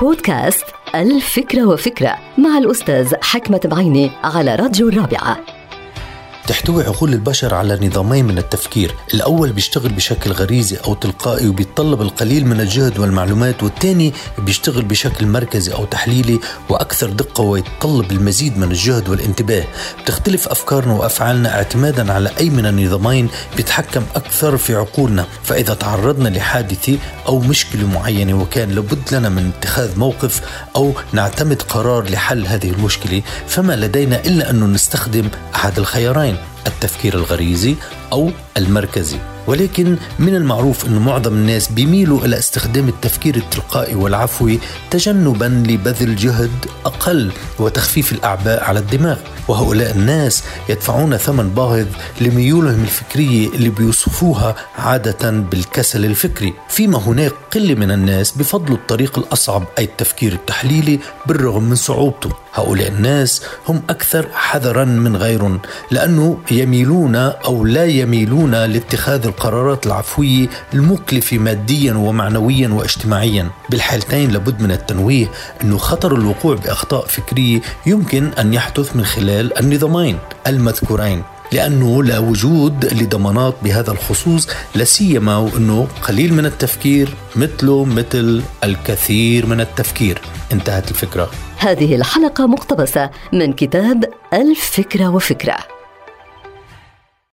بودكاست الفكرة وفكرة مع الأستاذ حكمة بعيني على راديو الرابعة. تحتوي عقول البشر على نظامين من التفكير. الأول بيشتغل بشكل غريزي أو تلقائي وبيتطلب القليل من الجهد والمعلومات والثاني بيشتغل بشكل مركزي أو تحليلي وأكثر دقة ويتطلب المزيد من الجهد والانتباه. بتختلف أفكارنا وأفعالنا اعتمادا على أي من النظامين بيتحكم أكثر في عقولنا. فإذا تعرضنا لحادثة أو مشكلة معينة وكان لابد لنا من اتخاذ موقف أو نعتمد قرار لحل هذه المشكلة فما لدينا إلا أن نستخدم أحد الخيارين. التفكير الغريزي أو المركزي ولكن من المعروف أن معظم الناس بيميلوا إلى استخدام التفكير التلقائي والعفوي تجنبا لبذل جهد أقل وتخفيف الأعباء على الدماغ. وهؤلاء الناس يدفعون ثمن باهظ لميولهم الفكرية اللي بيوصفوها عادة بالكسل الفكري. فيما هناك قلة من الناس بفضلوا الطريق الأصعب أي التفكير التحليلي بالرغم من صعوبته. هؤلاء الناس هم أكثر حذرا من غيرهم لأنه يميلون أو لا يميلون لاتخاذ القرارات العفوية المكلفة ماديا ومعنويا واجتماعيا. بالحالتين لابد من التنويه أنه خطر الوقوع بأخطاء فكرية يمكن أن يحدث من خلال النظامين المذكورين. لأنه لا وجود لضمانات بهذا الخصوص لا سيما وانه قليل من التفكير مثله مثل الكثير من التفكير. انتهت الفكرة. هذه الحلقة مقتبسة من كتاب الفكرة وفكرة.